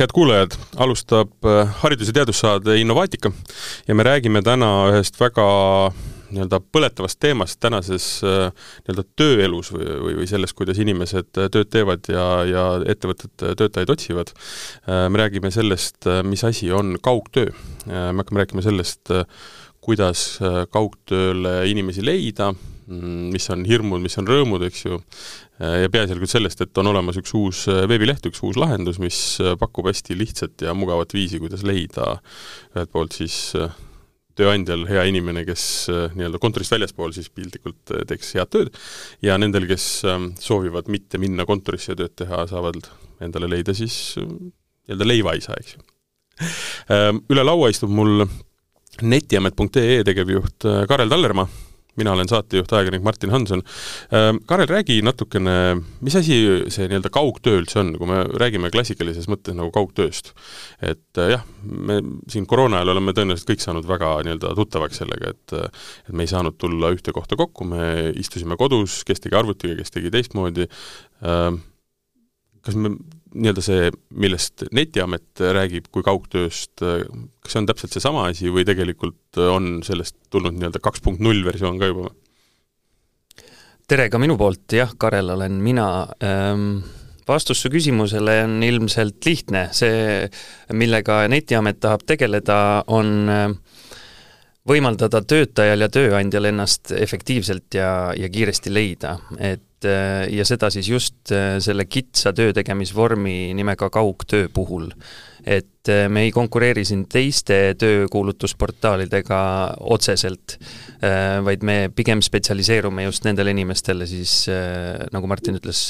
head kuulajad, alustab äh, Haridus- ja Teadussaade Innovaatika ja me räägime täna ühest väga nii-öelda põletavast teemast tänases äh, nii-öelda tööelus või, või, või selles, kuidas inimesed äh, tööd teevad ja, ja ettevõtted töötajaid otsivad. me räägime sellest, mis asi on kaugtöö. me hakkame rääkima sellest, kuidas kaugtööle inimesi leida, mis on hirmud, mis on rõõmud, eks ju, ja peaasjalikult sellest, et on olemas üks uus äh, veebileht, üks uus lahendus, mis äh, pakub hästi lihtsat ja mugavat viisi, kuidas leida ühelt poolt siis äh, tööandjal hea inimene, kes nii-öelda kontorist väljaspool siis piltlikult teeks head tööd, ja nendel, kes ähm, soovivad mitte minna kontorisse tööd teha, saavad endale leida siis nii-öelda leivaisa, eks ju. Ähm, üle laua istub mul netiamet.ee tegevjuht Karel Tallermaa mina olen saatejuht, ajakirjanik Martin Hanson. Ähm, Karel, räägi natukene, mis asi see nii-öelda kaugtöö üldse on, kui me räägime klassikalises mõttes nagu kaugtööst. et äh, jah, me siin koroona ajal oleme tõenäoliselt kõik saanud väga nii-öelda tuttavaks sellega, et et me ei saanud tulla ühte kohta kokku, me istusime kodus, kes tegi arvutiga, kes tegi teistmoodi, ähm, kas me nii-öelda see, millest Netiamet räägib kui kaugtööst, kas see on täpselt seesama asi või tegelikult on sellest tulnud nii-öelda kaks punkt null versioon ka juba? tere ka minu poolt, jah, Karel olen mina ähm vastus su küsimusele on ilmselt lihtne, see, millega Netiamet tahab tegeleda, on äh, võimaldada töötajal ja tööandjal ennast efektiivselt ja, ja kiiresti leida, et äh, ja seda siis just äh, selle kitsa töötegemisvormi nimega kaugtöö puhul. et äh, me ei konkureeri siin teiste töökuulutusportaalidega otseselt, vaid me pigem spetsialiseerume just nendele inimestele siis, nagu Martin ütles,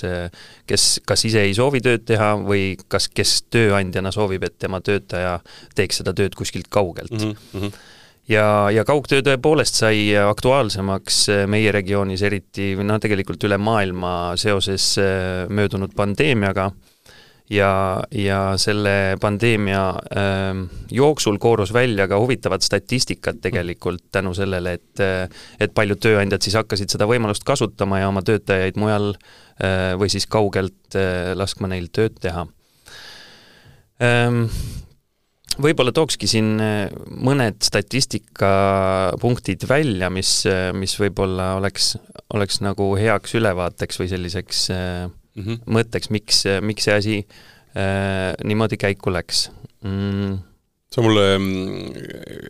kes kas ise ei soovi tööd teha või kas, kes tööandjana soovib, et tema töötaja teeks seda tööd kuskilt kaugelt mm. -hmm ja, ja kaugtöö tõepoolest sai aktuaalsemaks äh, meie regioonis eriti, noh, tegelikult üle maailma seoses äh, möödunud pandeemiaga. Ja, ja selle pandeemia äh, jooksul koorus välja ka huvitavat statistikat tegelikult tänu sellele, et äh, et paljud tööandjad siis hakkasid seda võimalust kasutama ja oma töötajaid mujal äh, või siis kaugelt äh, laskma neil tööd teha. Ähm, võib-olla tookski siin äh, mõned statistikapunktid välja, mis, äh, mis võib-olla oleks, oleks nagu heaks ülevaateks või selliseks mm -hmm. mõtteks, miks, miks see asi äh, niimoodi käiku läks. Mm.. sa mulle mm,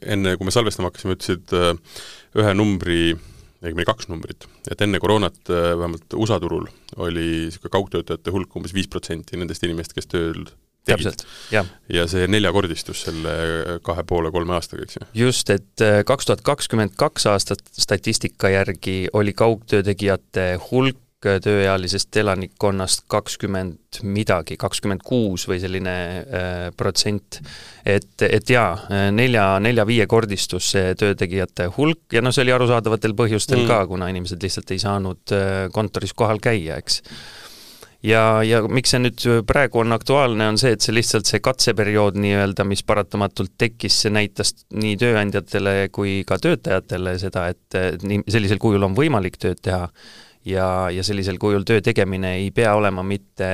enne, kui me salvestama hakkasime, ütlesid ühe numbri, õigemini kaks numbrit, et enne koroonat vähemalt USA turul oli niisugune kaugtöötajate hulk umbes viis protsenti nendest inimestest, kes tööl täpselt, jah. ja see neljekordistus selle kahe poole, kolme aastaga, eks ju? just, et äh, kaks tuhat kakskümmend kaks aastat statistika järgi oli kaugtöö tegijate hulk tööealisest elanikkonnast kakskümmend midagi, kakskümmend kuus või selline äh, protsent. et, et jaa, nelja, nelja-viiekordistus see töötegijate hulk ja noh, see oli arusaadavatel põhjustel mm. ka, kuna inimesed lihtsalt ei saanud äh, kontoris kohal käia, eks ja, ja miks see nüüd praegu on aktuaalne, on see, et see lihtsalt see katseperiood nii-öelda, mis paratamatult tekkis, see näitas nii tööandjatele kui ka töötajatele seda, et nii, sellisel kujul on võimalik tööd teha. Ja, ja sellisel kujul töö tegemine ei pea olema mitte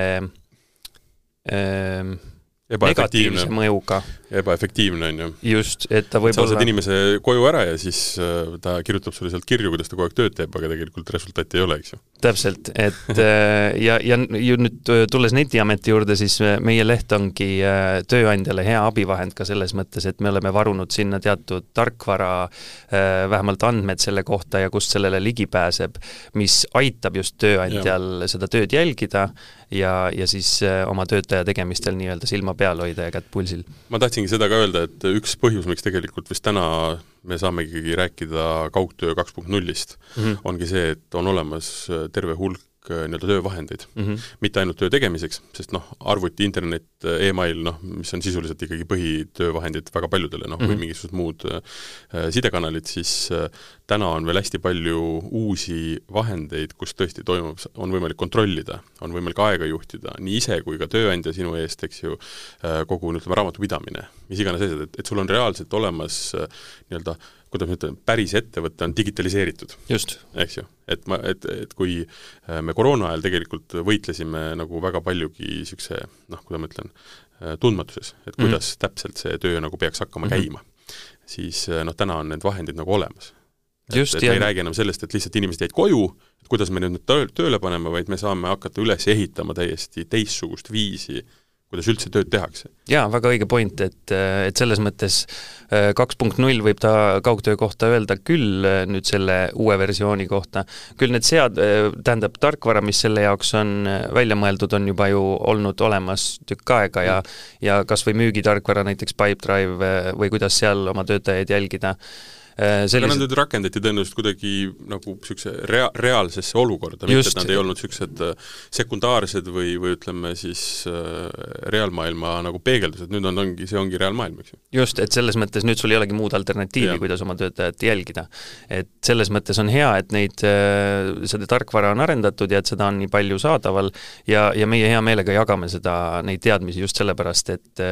öö, negatiivse mõjuga. ebaefektiivne, on ju. just, et ta võib olla sa saad inimese koju ära ja siis äh, ta kirjutab sulle sealt kirju, kuidas ta kogu aeg tööd teeb, aga tegelikult resultaati ei ole, eks ju. täpselt, et äh, ja, ja ju nüüd äh, tulles Netiameti juurde, siis meie leht ongi tööandjale hea abivahend ka selles mõttes, et me oleme varunud sinna teatud tarkvara, vähemalt andmed selle kohta ja kust sellele ligi pääseb, mis aitab just tööandjal ja. seda tööd jälgida ja, ja siis oma töötaja tegemistel nii-öelda silma peal hoida ja kätt pulsil. ma tahtsingi seda ka öelda, et üks põhjus, miks tegelikult vist täna me saamegi rääkida kaugtöö kaks punkt nullist, mhm. ongi see, et on olemas terve hulk äh, nii-öelda töövahendeid mm, -hmm. mitte ainult töö tegemiseks, sest noh, arvuti, internet e, email, noh, mis on sisuliselt ikkagi põhitöövahendid väga paljudele, noh mm -hmm., või mhm. mingisugused muud äh, sidekanalid, siis äh, täna on veel hästi palju uusi vahendeid, kus tõesti toimub, on võimalik kontrollida, on võimalik aega juhtida, nii ise kui ka tööandja sinu eest, eks ju, äh, kogu ütleme, raamatupidamine, mis iganes asjad, et, et sul on reaalselt olemas äh, nii-öelda kuidas ma ütlen, päris ettevõte on digitaliseeritud. eks ju, et ma, et, et kui äh, me koroona ajal tegelikult võitlesime nagu väga paljugi niisuguse noh, kuidas ma ütlen, tundmatuses, et mhm. kuidas mm -hmm. täpselt see töö nagu peaks hakkama mm -hmm. käima, siis noh, täna on need vahendid nagu olemas Just, et, et me ei räägi enam sellest, et lihtsalt inimesed jäid koju, et kuidas me nüüd tööle paneme, vaid me saame hakata üles ehitama täiesti teistsugust viisi, kuidas üldse tööd tehakse. jaa, väga õige point, et, et selles mõttes äh, kaks punkt null võib ta kaugtöö kohta öelda küll äh, nüüd selle uue versiooni kohta, küll need sead-, äh, tähendab, tarkvara, mis selle jaoks on välja mõeldud, on juba ju olnud olemas tükk aega ja ja kas või müügitarkvara, näiteks Pipedrive või kuidas seal oma töötajaid jälgida sellised... aga nad nüüd rakendati tõenäoliselt kuidagi nagu niisuguse rea-, reaalsesse olukorda, mitte et nad ei olnud niisugused äh, sekundaarsed või, või ütleme siis äh, reaalmaailma nagu peegeldused, nüüd on, ongi, see ongi reaalmaailm, eks ju. just, et selles mõttes nüüd sul ei olegi muud alternatiivi, kuidas oma töötajat jälgida. et selles mõttes on hea, et neid, seda tarkvara on arendatud ja et seda on nii palju saadaval ja, ja meie hea meelega jagame seda, neid teadmisi just sellepärast, et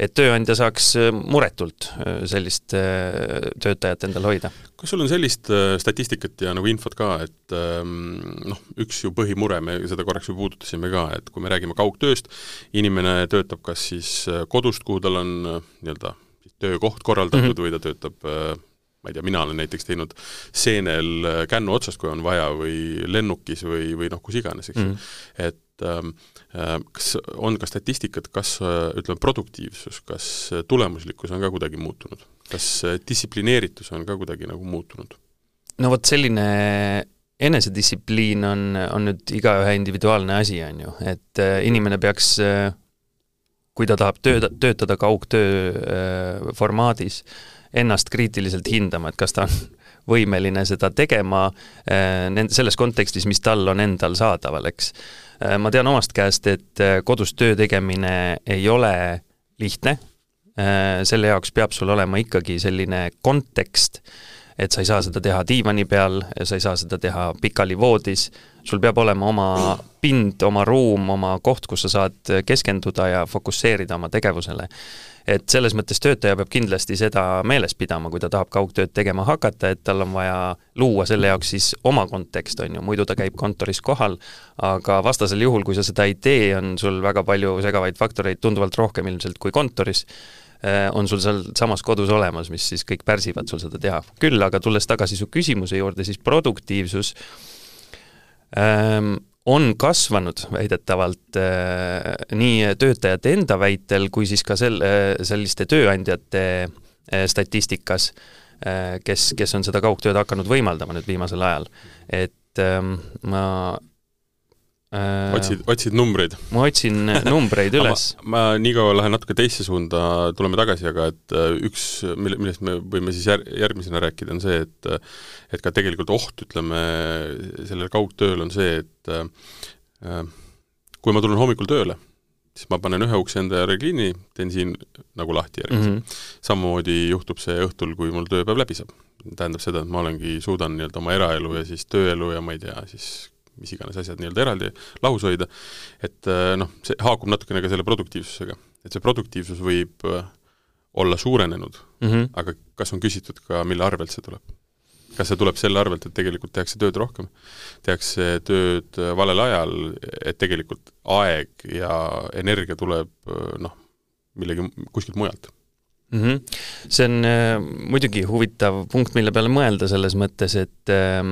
et tööandja saaks äh, muretult äh, sellist äh, töötajat endal hoida. kas sul on sellist statistikat ja nagu infot ka, et ähm, noh, üks ju põhimure, me seda korraks ju puudutasime ka, et kui me räägime kaugtööst, inimene töötab kas siis kodust, kuhu tal on nii-öelda töökoht korraldatud mm -hmm. või ta töötab ma ei tea, mina olen näiteks teinud seenel kännu otsast, kui on vaja, või lennukis või, või noh, kus iganes, eks ju mm -hmm.. et ähm, Äh, kas on ka statistikat, kas äh, ütleme, produktiivsus, kas tulemuslikkus on ka kuidagi muutunud? kas äh, distsiplineeritus on ka kuidagi nagu muutunud? no vot, selline enesedistsipliin on, on nüüd igaühe individuaalne asi, on ju, et inimene peaks, kui ta tahab tööda, töötada kaugtöö formaadis, ennast kriitiliselt hindama, et kas ta on võimeline seda tegema nende, selles kontekstis, mis tal on endal saadaval, eks Äh, ma tean omast käest, et äh, kodus töö tegemine ei ole lihtne, äh, selle jaoks peab sul olema ikkagi selline kontekst, et sa ei saa seda teha diivani peal, sa ei saa seda teha pikali voodis, sul peab olema oma pind, oma ruum, oma koht, kus sa saad keskenduda ja fokusseerida oma tegevusele et selles mõttes töötaja peab kindlasti seda meeles pidama, kui ta tahab kaugtööd tegema hakata, et tal on vaja luua selle jaoks siis oma kontekst, on ju, muidu ta käib kontoris kohal, aga vastasel juhul, kui sa seda ei tee, on sul väga palju segavaid faktoreid, tunduvalt rohkem ilmselt kui kontoris, eh, on sul seal samas kodus olemas, mis siis kõik pärsivad sul seda teha. küll aga tulles tagasi su küsimuse juurde, siis produktiivsus ähm, on kasvanud väidetavalt äh, nii töötajate enda väitel kui siis ka sel-, selliste tööandjate äh, statistikas äh,, kes, kes on seda kaugtööd hakanud võimaldama nüüd viimasel ajal. et ähm, ma äh, otsid, otsid numbreid? ma otsin numbreid üles ma, ma niikaua lähen natuke teisse suunda, tuleme tagasi, aga et äh, üks, mille, millest me võime siis jär-, järgmisena rääkida, on see, et et ka tegelikult oht, ütleme, sellel kaugtööl on see, et äh, kui ma tulen hommikul tööle, siis ma panen ühe ukse enda järele kinni, teen siin nagu lahti järgmise mm. -hmm. samamoodi juhtub see õhtul, kui mul tööpäev läbi saab. tähendab seda, et ma olengi, suudan nii-öelda oma eraelu ja siis tööelu ja ma ei tea, siis mis iganes asjad nii-öelda eraldi lahus hoida, et äh, noh, see haakub natukene ka selle produktiivsusega. et see produktiivsus võib äh, olla suurenenud mm, -hmm. aga kas on küsitud ka, mille arvelt see tuleb? kas see tuleb selle arvelt, et tegelikult tehakse tööd rohkem, tehakse tööd valel ajal, et tegelikult aeg ja energia tuleb noh, millegi kuskilt mujalt mm. -hmm. see on äh, muidugi huvitav punkt, mille peale mõelda selles mõttes, et äh,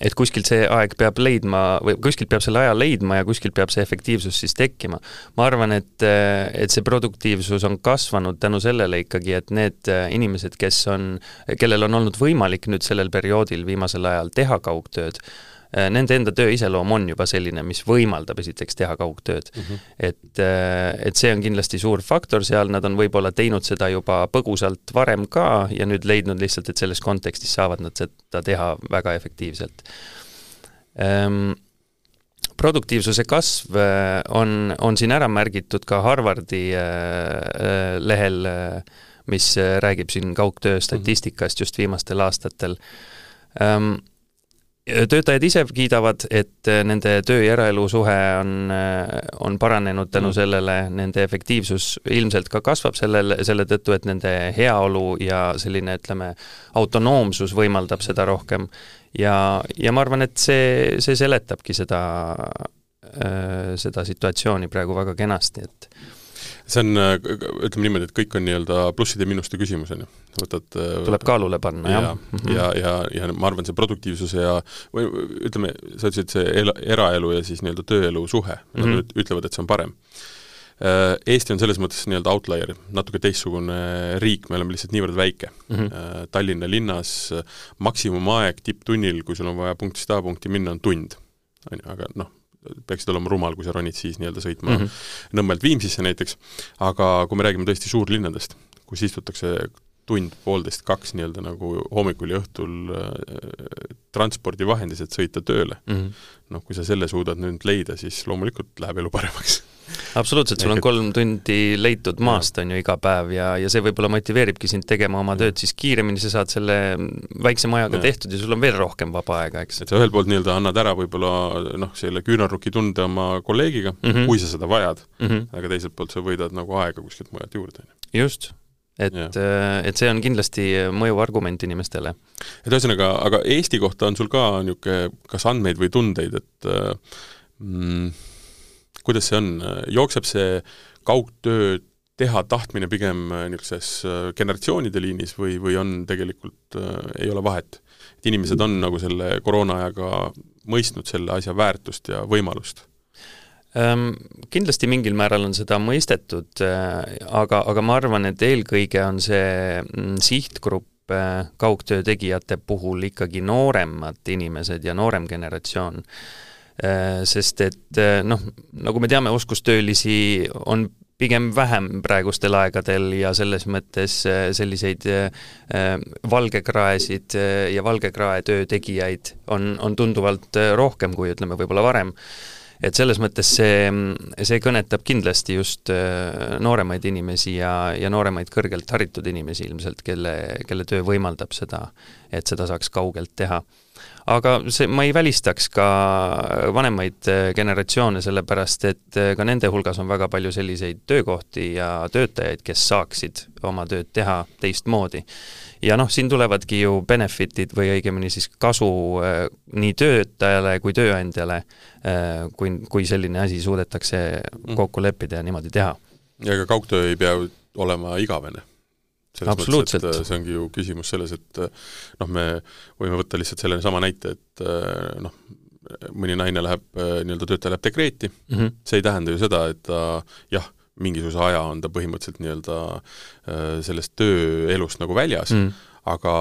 et kuskilt see aeg peab leidma või kuskilt peab selle aja leidma ja kuskilt peab see efektiivsus siis tekkima. ma arvan, et, äh, et see produktiivsus on kasvanud tänu sellele ikkagi, et need äh, inimesed, kes on, kellel on olnud võimalik nüüd sellel perioodil viimasel ajal teha kaugtööd, nende enda töö iseloom on juba selline, mis võimaldab esiteks teha kaugtööd mm. -hmm. et, äh, et see on kindlasti suur faktor seal, nad on võib-olla teinud seda juba põgusalt varem ka ja nüüd leidnud lihtsalt, et selles kontekstis saavad nad seda teha väga efektiivselt ehm, produktiivsuse kasv äh, on, on siin ära märgitud ka Harvardi lehel, mis räägib siin kaugtöö statistikast just viimastel aastatel ähm, töötajad ise kiidavad, et äh, nende töö ja eraelu suhe on, äh, on paranenud tänu mm. sellele, nende efektiivsus ilmselt ka kasvab sellel, selle tõttu, et nende heaolu ja selline, ütleme, autonoomsus võimaldab seda rohkem. ja, ja ma arvan, et see, see seletabki seda, äh, seda situatsiooni praegu väga kenasti, et see on, ütleme niimoodi, et kõik on nii-öelda plusside ja miinuste küsimus, on ju. võtad tuleb kaalule panna, jah. ja, mhm. ja, ja, ja ma arvan, see produktiivsuse ja või ütleme, sa ütlesid, see el-, eraelu ja siis nii-öelda tööelu suhe mm, -hmm. nad ütlevad, et see on parem. Äh, Eesti on selles mõttes nii-öelda outlier, natuke teistsugune riik, me oleme lihtsalt niivõrd väike mm. -hmm. Tallinna linnas maksimumaeg tipptunnil, kui sul on vaja punktist A punkti minna, on tund. on ju, aga noh, peaksid olema rumal, kui sa ronid siis nii-öelda sõitma mm -hmm. Nõmmelt Viimsisse näiteks, aga kui me räägime tõesti suurlinnadest, kus istutakse tund, poolteist, kaks nii-öelda nagu hommikul ja õhtul äh, transpordivahendis, et sõita tööle mm, -hmm. noh, kui sa selle suudad nüüd leida, siis loomulikult läheb elu paremaks absoluutselt, sul on kolm tundi leitud maast, on ju, iga päev ja, ja see võib-olla motiveeribki sind tegema oma tööd siis kiiremini, sa saad selle väikse majaga ja. tehtud ja sul on veel rohkem vaba aega, eks. et sa ühelt poolt nii-öelda annad ära võib-olla noh, selle küünarnuki tunde oma kolleegiga mm, -hmm. kui sa seda vajad mm, -hmm. aga teiselt poolt sa võidad nagu aega kuskilt mujalt juurde. just et, äh, et see on kindlasti mõjuv argument inimestele. et ühesõnaga, aga Eesti kohta on sul ka niisugune kas andmeid või tundeid, et äh, mm, kuidas see on, jookseb see kaugtöö teha tahtmine pigem äh, niisuguses generatsioonide liinis või, või on tegelikult äh,, ei ole vahet? et inimesed on nagu selle koroonaajaga mõistnud selle asja väärtust ja võimalust? Ähm, kindlasti mingil määral on seda mõistetud, äh, aga, aga ma arvan, et eelkõige on see mm, sihtgrupp kaugtöö tegijate puhul ikkagi nooremad inimesed ja noorem generatsioon Äh, sest et äh, noh, nagu me teame, oskustöölisi on pigem vähem praegustel aegadel ja selles mõttes äh, selliseid valgekraesid ja valgekrae töö tegijaid on, on tunduvalt rohkem kui ütleme, võib-olla varem. Et selles mõttes see, see kõnetab kindlasti just nooremaid inimesi ja, ja nooremaid kõrgelt haritud inimesi ilmselt, kelle, kelle töö võimaldab seda, et seda saaks kaugelt teha aga see, ma ei välistaks ka vanemaid äh, generatsioone, sellepärast et äh, ka nende hulgas on väga palju selliseid töökohti ja töötajaid, kes saaksid oma tööd teha teistmoodi. ja noh, siin tulevadki ju benefit'id või õigemini siis kasu äh, nii töötajale kui tööandjale, kui, kui selline asi suudetakse mm. kokku leppida ja niimoodi teha. ja ega kaugtöö ei pea olema igavene et äh, see ongi ju küsimus selles, et äh, noh, me võime võtta lihtsalt selle sama näite, et äh, noh, mõni naine läheb, nii-öelda töötaja läheb dekreeti mm, -hmm. see ei tähenda ju seda, et ta jah, mingisuguse aja on ta põhimõtteliselt nii-öelda sellest tööelust nagu väljas mm, -hmm. aga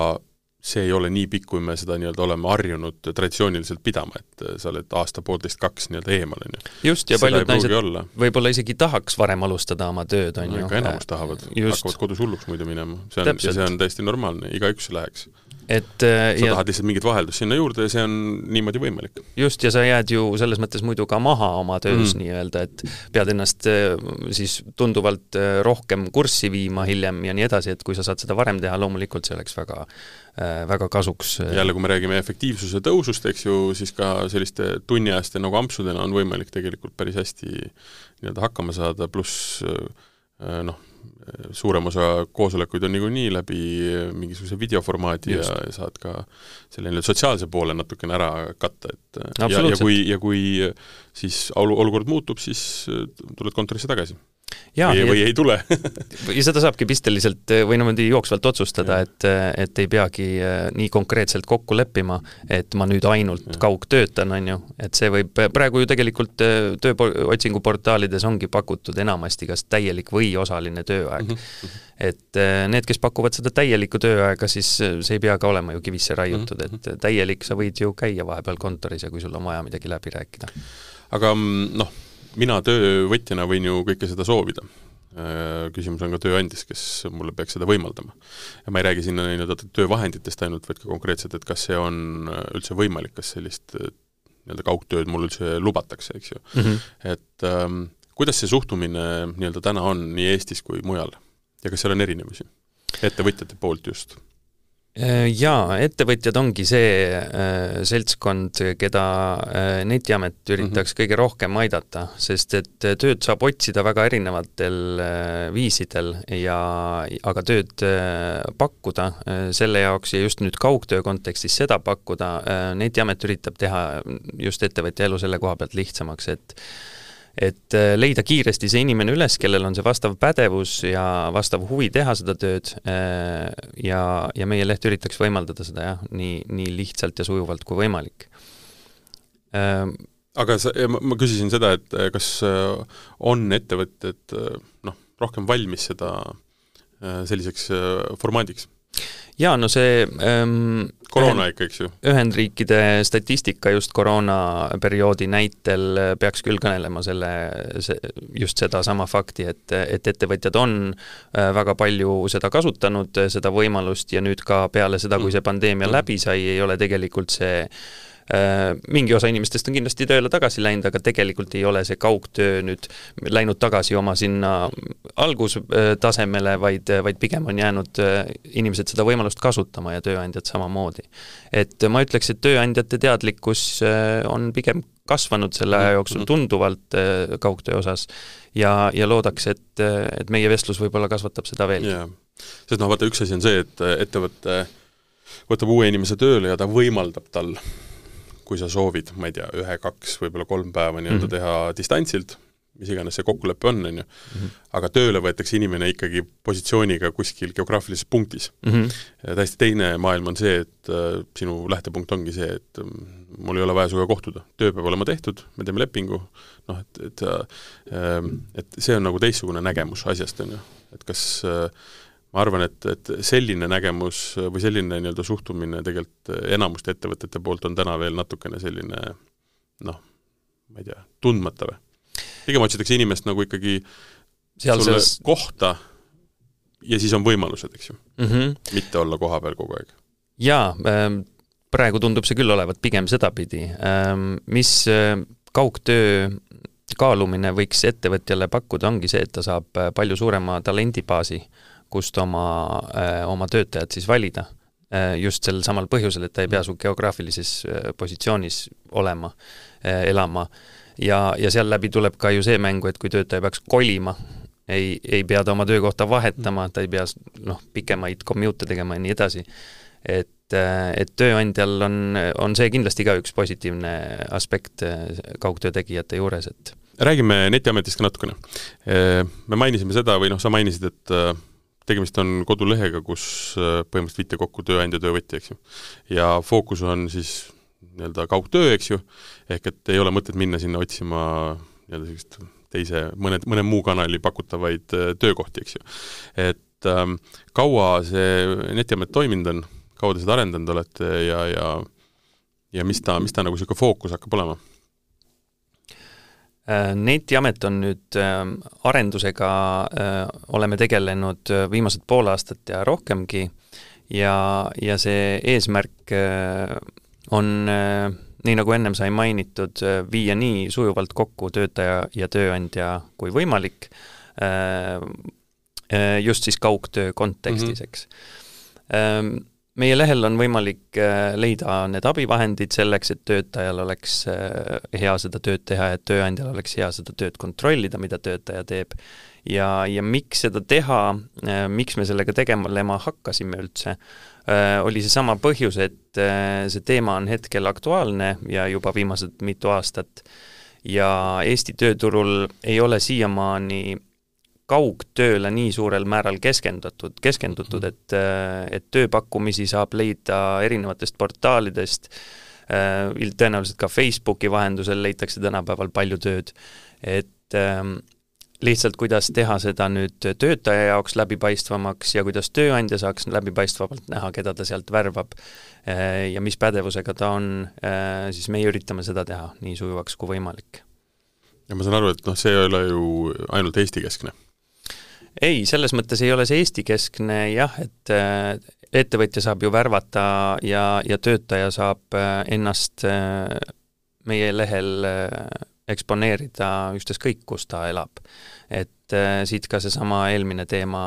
see ei ole nii pikk, kui me seda nii-öelda oleme harjunud traditsiooniliselt pidama, et sa oled aasta-poolteist, kaks nii-öelda eemal, on ju. just, ja paljud naised võib-olla isegi tahaks varem alustada oma tööd, on ju. ikka enamus tahavad, hakkavad kodus hulluks muidu minema, see on, see on täiesti normaalne, igaüks läheks et äh, sa ja, tahad lihtsalt mingit vaheldust sinna juurde ja see on niimoodi võimalik. just, ja sa jääd ju selles mõttes muidu ka maha oma töös mm. nii-öelda, et pead ennast äh, siis tunduvalt äh, rohkem kurssi viima hiljem ja nii edasi, et kui sa saad seda varem teha, loomulikult see oleks väga väga kasuks. jälle, kui me räägime efektiivsuse tõusust, eks ju, siis ka selliste tunniajaste nagu ampsudena on võimalik tegelikult päris hästi nii-öelda hakkama saada, pluss noh, suurem osa koosolekuid on niikuinii läbi mingisuguse videoformaadi Just. ja, saad ka selle nii-öelda sotsiaalse poole natukene ära katta, et ja, ja kui, ja kui siis olukord muutub, siis tuled kontorisse tagasi Jaa, või, või ei tule ja seda saabki pisteliselt või niimoodi jooksvalt otsustada, et, et ei peagi äh, nii konkreetselt kokku leppima, et ma nüüd ainult ja. kaugtöötan, on ju, et see võib, praegu ju tegelikult äh, tööotsinguportaalides ongi pakutud enamasti kas täielik või osaline tööaeg mm. -hmm. et need, kes pakuvad seda täielikku tööaega, siis see ei pea ka olema ju kivisse raiutud mm, -hmm. et täielik, sa võid ju käia vahepeal kontoris ja kui sul on vaja midagi läbi rääkida. aga mm, noh, mina töövõtjana võin ju kõike seda soovida. Äh, küsimus on ka tööandjas, kes mulle peaks seda võimaldama. ja ma ei räägi sinna nii-öelda töövahenditest ainult, vaid ka konkreetselt, et kas see on äh, üldse võimalik, kas sellist äh, nii-öelda kaugtööd mul üldse lubatakse, eks ju mm. -hmm. et ähm, kuidas see suhtumine nii-öelda täna on nii Eestis kui mujal ja kas seal on erinevusi ettevõtjate poolt just? Äh, jaa, ettevõtjad ongi see äh, seltskond, keda äh, Netiamet üritaks mm -hmm. kõige rohkem aidata, sest et tööd saab otsida väga erinevatel äh, viisidel ja aga tööd äh, pakkuda äh, selle jaoks ja just nüüd kaugtöö kontekstis seda pakkuda äh,, Netiamet üritab teha just ettevõtja elu selle koha pealt lihtsamaks, et et äh, leida kiiresti see inimene üles, kellel on see vastav pädevus ja vastav huvi teha seda tööd äh, ja, ja meie leht üritaks võimaldada seda jah, nii, nii lihtsalt ja sujuvalt kui võimalik. Ähm, aga sa, ma küsisin seda, et äh, kas on ettevõtted noh, rohkem valmis seda selliseks formaadiks? Jaa, no see ähm, koroona ikka, eks ju? Ühendriikide statistika just koroonaperioodi näitel peaks küll kõnelema selle, see, just sedasama fakti, et, et ettevõtjad on äh, väga palju seda kasutanud, seda võimalust, ja nüüd ka peale seda, kui see pandeemia mm. läbi sai, ei ole tegelikult see Äh, mingi osa inimestest on kindlasti tööle tagasi läinud, aga tegelikult ei ole see kaugtöö nüüd läinud tagasi oma sinna algustasemele, vaid, vaid pigem on jäänud äh, inimesed seda võimalust kasutama ja tööandjad samamoodi. et ma ütleks, et tööandjate teadlikkus äh, on pigem kasvanud selle aja jooksul mhm. tunduvalt kaugtöö osas ja, ja loodaks, et, et meie vestlus võib-olla kasvatab seda veelgi yeah.. sest noh, vaata üks asi on see, et ettevõte võtab uue inimese tööle ja ta võimaldab tal kui sa soovid, ma ei tea, ühe-kaks, võib-olla kolm päeva nii-öelda mm -hmm. teha distantsilt, mis iganes see kokkulepe on, on ju, mhm. aga tööle võetakse inimene ikkagi positsiooniga kuskil geograafilises punktis mm. -hmm. ja täiesti teine maailm on see, et äh, sinu lähtepunkt ongi see, et äh, mul ei ole vaja sinuga kohtuda, töö peab olema tehtud, me teeme lepingu, noh et, et äh, et see on nagu teistsugune nägemus asjast, on ju. et kas äh, ma arvan, et, et selline nägemus või selline nii-öelda suhtumine tegelikult enamuste ettevõtete poolt on täna veel natukene selline noh, ma ei tea, tundmata või? pigem otsitakse inimest nagu ikkagi Seal sulle selles... kohta ja siis on võimalused, eks ju mm. -hmm. mitte olla kohapeal kogu aeg. jaa ähm,, praegu tundub see küll olevat pigem sedapidi ähm,, mis äh, kaugtöö kaalumine võiks ettevõtjale pakkuda, ongi see, et ta saab äh, palju suurema talendibaasi kust oma, äh, oma töötajad siis valida. Äh, just sel samal põhjusel, et ta ei pea su geograafilises äh, positsioonis olema, elama. ja, ja seal läbi tuleb ka ju see mängu, et kui töötaja peaks kolima, ei, ei pea ta oma töökohta vahetama, ta ei pea noh, pikemaid commute'e tegema ja nii edasi. et, et tööandjal on, on see kindlasti ka üks positiivne aspekt kaugtöö tegijate juures, et räägime Netiametist ka natukene. Me mainisime seda või noh, sa mainisid, et tegemist on kodulehega, kus äh, põhimõtteliselt viite kokku tööandja, töövõtja, eks ju. ja fookus on siis nii-öelda kaugtöö, eks ju, ehk et ei ole mõtet minna sinna otsima nii-öelda sellist teise, mõne, mõne muu kanali pakutavaid äh, töökohti, eks ju. et ähm, kaua see Netiamet toiminud on, kaua te seda arendanud olete ja, ja ja mis ta, mis ta nagu niisugune fookus hakkab olema? Äh, netiamet on nüüd äh, arendusega, äh, oleme tegelenud viimased pool aastat ja rohkemgi ja, ja see eesmärk on nii nagu ennem sai mainitud, viia nii sujuvalt kokku töötaja ja tööandja kui võimalik, just siis kaugtöö kontekstis, eks mm. -hmm meie lehel on võimalik äh, leida need abivahendid selleks, et töötajal oleks äh, hea seda tööd teha ja tööandjal oleks hea seda tööd kontrollida, mida töötaja teeb. ja, ja miks seda teha, äh, miks me sellega tegelema hakkasime üldse, oli seesama põhjus, et see teema on hetkel aktuaalne ja juba viimased mitu aastat ja Eesti tööturul ei ole siiamaani kaugtööle nii suurel määral keskendatud, keskendutud, mhm. et, et tööpakkumisi saab leida erinevatest portaalidest, tõenäoliselt ka Facebooki vahendusel leitakse tänapäeval palju tööd, et ähm, lihtsalt kuidas teha seda nüüd töötaja jaoks läbipaistvamaks ja kuidas tööandja saaks läbipaistvamalt näha, keda ta sealt värvab äh, ja mis pädevusega ta on, äh, siis meie üritame seda teha nii sujuvaks kui võimalik. ja ma saan aru, et noh, see ei ole ju ainult Eesti-keskne ei, selles mõttes ei ole see Eesti-keskne jah, et äh, ettevõtja saab ju värvata ja, ja töötaja saab äh, ennast äh, meie lehel eksponeerida ükstaskõik, kus ta elab. et äh, siit ka seesama eelmine teema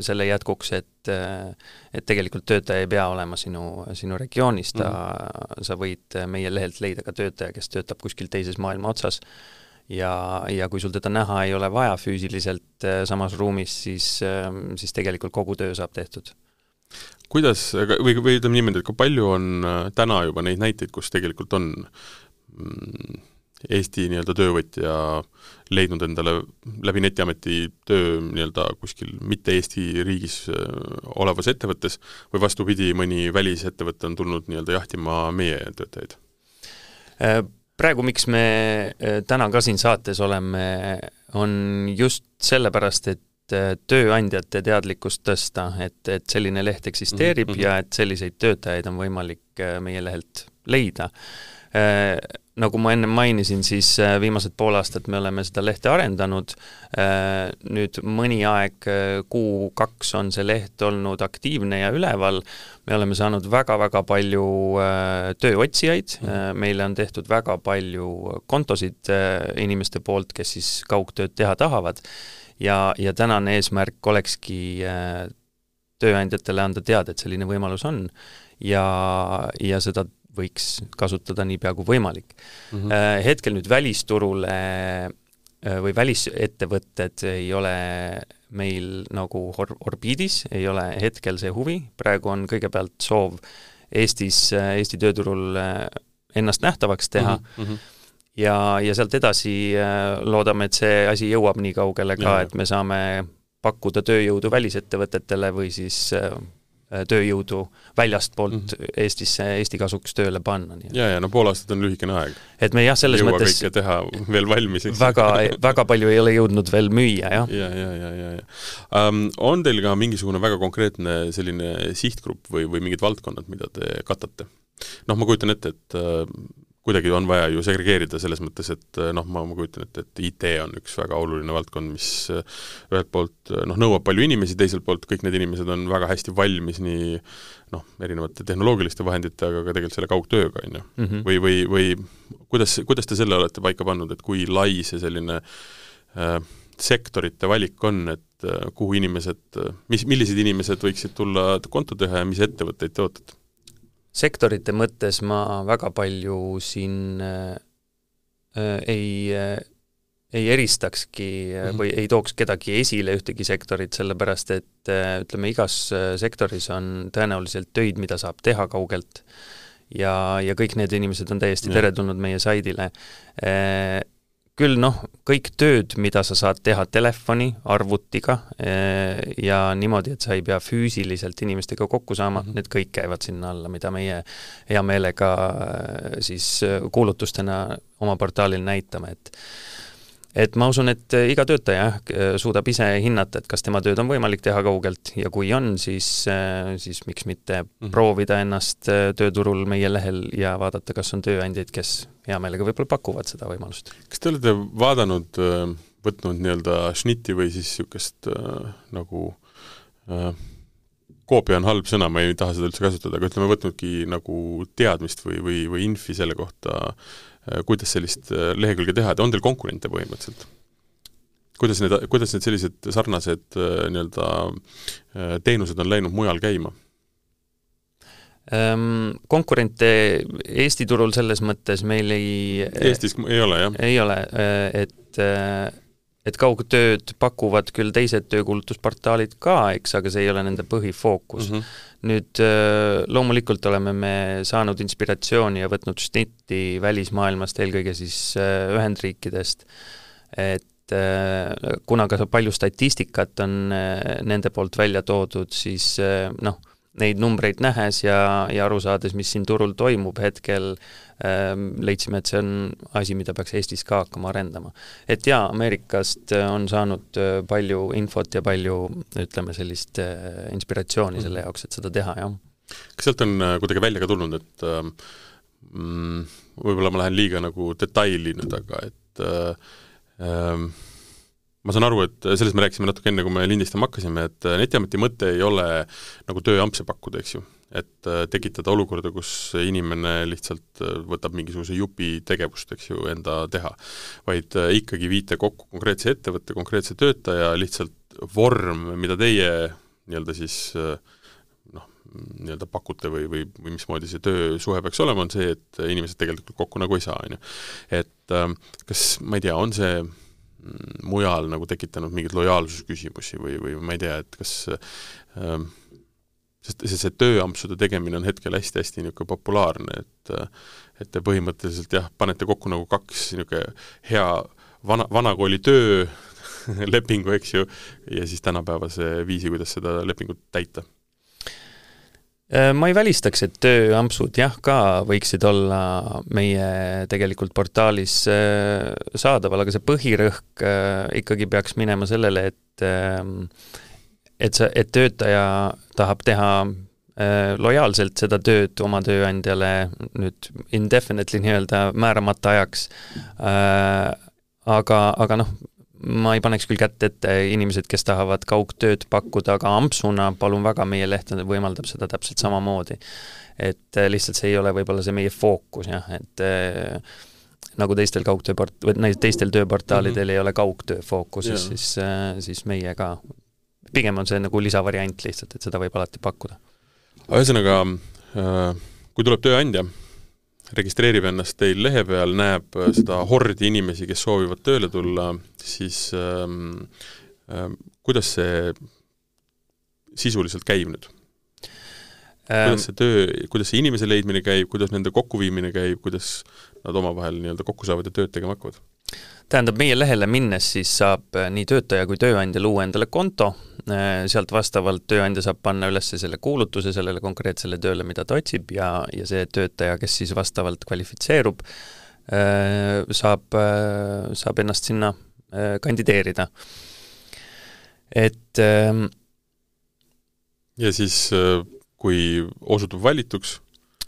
selle jätkuks, et äh, et tegelikult töötaja ei pea olema sinu, sinu regioonis, ta mm, -hmm. sa võid meie lehelt leida ka töötaja, kes töötab kuskil teises maailma otsas ja, ja kui sul teda näha ei ole vaja füüsiliselt äh, samas ruumis, siis, äh, siis tegelikult kogu töö saab tehtud kuidas, või, või ütleme niimoodi, et kui palju on äh, täna juba neid näiteid, kus tegelikult on mm, Eesti nii-öelda töövõtja leidnud endale läbi Netiameti töö nii-öelda kuskil mitte Eesti riigis olevas ettevõttes või vastupidi, mõni välisettevõte on tulnud nii-öelda jahtima meie töötajaid? Praegu, miks me äh, täna ka siin saates oleme, on just sellepärast, et äh, tööandjate teadlikkust tõsta, et, et selline leht eksisteerib mm -hmm. ja et selliseid töötajaid on võimalik äh, meie lehelt leida nagu ma enne mainisin, siis äh, viimased pool aastat me oleme seda lehte arendanud, äh, nüüd mõni aeg, äh, kuu-kaks on see leht olnud aktiivne ja üleval, me oleme saanud väga-väga palju tööotsijaid, mhm. meile on tehtud väga palju kontosid inimeste poolt, kes siis kaugtööd teha tahavad, ja, ja tänane eesmärk olekski tööandjatele anda teada, et selline võimalus on. Ja, ja seda võiks kasutada niipea kui võimalik mm. -hmm. Hetkel nüüd välisturule äh, või välisettevõtted ei ole meil nagu or-, orbiidis, ei ole hetkel see huvi, praegu on kõigepealt soov Eestis, äh, Eesti tööturul ennast nähtavaks teha mm, -hmm. ja, ja sealt edasi loodame, et see asi jõuab nii kaugele ka, et me saame pakkuda tööjõudu välisettevõtetele või siis tööjõudu väljastpoolt mm -hmm. Eestisse, Eesti kasuks tööle panna. ja, ja no pool aastat on lühikene aeg. et me jah, selles Jõua mõttes kõike teha veel valmis, eks. väga, väga palju ei ole jõudnud veel müüa, jah. ja, ja, ja, ja, ja um,. On teil ka mingisugune väga konkreetne selline sihtgrupp või, või mingid valdkonnad, mida te katate? noh, ma kujutan ette, et uh, kuidagi on vaja ju segregeerida selles mõttes, et noh, ma, ma kujutan ette, et IT on üks väga oluline valdkond, mis eh, ühelt poolt eh, noh, nõuab palju inimesi, teiselt poolt kõik need inimesed on väga hästi valmis nii noh, erinevate tehnoloogiliste vahendite, aga ka tegelikult selle kaugtööga, on ju. Mhm. või, või, või kuidas, kuidas te selle olete paika pannud, et kui lai see selline äh, sektorite valik on, et äh, kuhu inimesed, mis, millised inimesed võiksid tulla konto teha ja mis ettevõtteid te ootate? Sektorite mõttes ma väga palju siin äh, äh ei äh, ei eristakski mm -hmm. või ei tooks kedagi esile ühtegi sektorit, sellepärast et äh, ütleme, igas sektoris on tõenäoliselt töid, mida saab teha kaugelt. Ja, ja kõik need inimesed on täiesti teretulnud meie saidile küll noh, kõik tööd, mida sa saad teha telefoni, arvutiga eh, ja niimoodi, et sa ei pea füüsiliselt inimestega kokku saama -hmm. need kõik käivad sinna alla, mida meie hea meelega eh, siis kuulutustena oma portaalil näitame, et et ma usun, et äh, iga töötaja äh, suudab ise hinnata, et kas tema tööd on võimalik teha kaugelt ja kui on, siis, äh, siis miks mitte mm -hmm. proovida ennast tööturul meie lehel ja vaadata, kas on tööandjaid, kes hea meelega võib-olla pakuvad seda võimalust. kas te olete vaadanud, võtnud nii-öelda šnitti või siis niisugust nagu äh, koopia on halb sõna, ma ei taha seda üldse kasutada, aga ütleme, võtnudki nagu teadmist või, või, või infi selle kohta Äh, kuidas sellist äh, lehekülge teha, et on teil konkurente põhimõtteliselt? kuidas need, kuidas need sellised sarnased äh, nii-öelda teenused on läinud mujal käima? Ehm, konkurente Eesti turul selles mõttes meil ei Eestis ei ole, jah? ei ole, et et kaugtööd pakuvad küll teised töökuulutusportaalid ka, eks, aga see ei ole nende põhifookus mm. -hmm. nüüd äh, loomulikult oleme me saanud inspiratsiooni ja võtnud šnitti välismaailmast, eelkõige siis äh, Ühendriikidest, et äh, kuna ka palju statistikat on nende poolt välja toodud, siis noh, neid numbreid nähes ja, ja aru saades, mis siin turul toimub hetkel, ähm, leidsime, et see on asi, mida peaks Eestis ka hakkama arendama. et jaa, Ameerikast äh, on saanud äh, palju infot ja palju ütleme, sellist äh, inspiratsiooni selle jaoks, et seda teha, jah. kas sealt on kuidagi välja ka tulnud, et mm, võib-olla ma lähen liiga nagu detaili nüüd, aga et äh, ähm, ma saan aru, et sellest me rääkisime natuke enne, kui me lindistama hakkasime, et Netiameti mõte ei ole nagu tööampse pakkuda, eks ju. et äh, tekitada olukorda, kus inimene lihtsalt äh, võtab mingisuguse jupi tegevust, eks ju, enda teha. vaid äh, ikkagi viite kokku konkreetse ettevõtte, konkreetse töötaja, lihtsalt vorm, mida teie nii-öelda siis noh, nii-öelda pakute või, või, või mismoodi see töösuhe peaks olema, on see, et inimesed tegelikult kokku nagu ei saa, on ju. et kas, ma ei tea, on see mujal nagu tekitanud mingeid lojaalsusküsimusi või, või ma ei tea, et kas äh, sest, sest see tööampsude tegemine on hetkel hästi-hästi niisugune populaarne, et et te põhimõtteliselt jah, panete kokku nagu kaks niisugune hea vana, vanakooli töö lepingu, eks ju, ja siis tänapäevase viisi, kuidas seda lepingut täita ma ei välistaks, et tööampsud jah, ka võiksid olla meie tegelikult portaalis äh, saadaval, aga see põhirõhk äh, ikkagi peaks minema sellele, et ähm, et sa, et töötaja tahab teha äh, lojaalselt seda tööd oma tööandjale nüüd indefinitely nii-öelda määramata ajaks. Äh,, aga, aga noh, ma ei paneks küll kätt ette, inimesed, kes tahavad kaugtööd pakkuda, aga ampsuna palun väga, meie leht võimaldab seda täpselt samamoodi. et äh, lihtsalt see ei ole võib-olla see meie fookus jah, et äh, nagu teistel kaugtööport-, või teistel tööportaalidel mm -hmm. ei ole kaugtöö fookuses, siis, äh, siis meie ka pigem on see nagu lisavariant lihtsalt, et seda võib alati pakkuda. ühesõnaga, äh, kui tuleb tööandja, registreerib ennast teil lehe peal, näeb äh, seda hordi inimesi, kes soovivad tööle tulla, siis ähm, ähm, kuidas see sisuliselt käib nüüd? kuidas see töö, kuidas see inimese leidmine käib, kuidas nende kokkuviimine käib, kuidas nad omavahel nii-öelda kokku saavad ja tööd tegema hakkavad? Tähendab, meie lehele minnes siis saab äh, nii töötaja kui tööandja luua endale konto, äh, sealt vastavalt tööandja saab panna üles selle kuulutuse sellele konkreetsele tööle, mida ta otsib ja, ja see töötaja, kes siis vastavalt kvalifitseerub, äh, saab, saab ennast sinna kandideerida. et ähm, ja siis, kui osutub valituks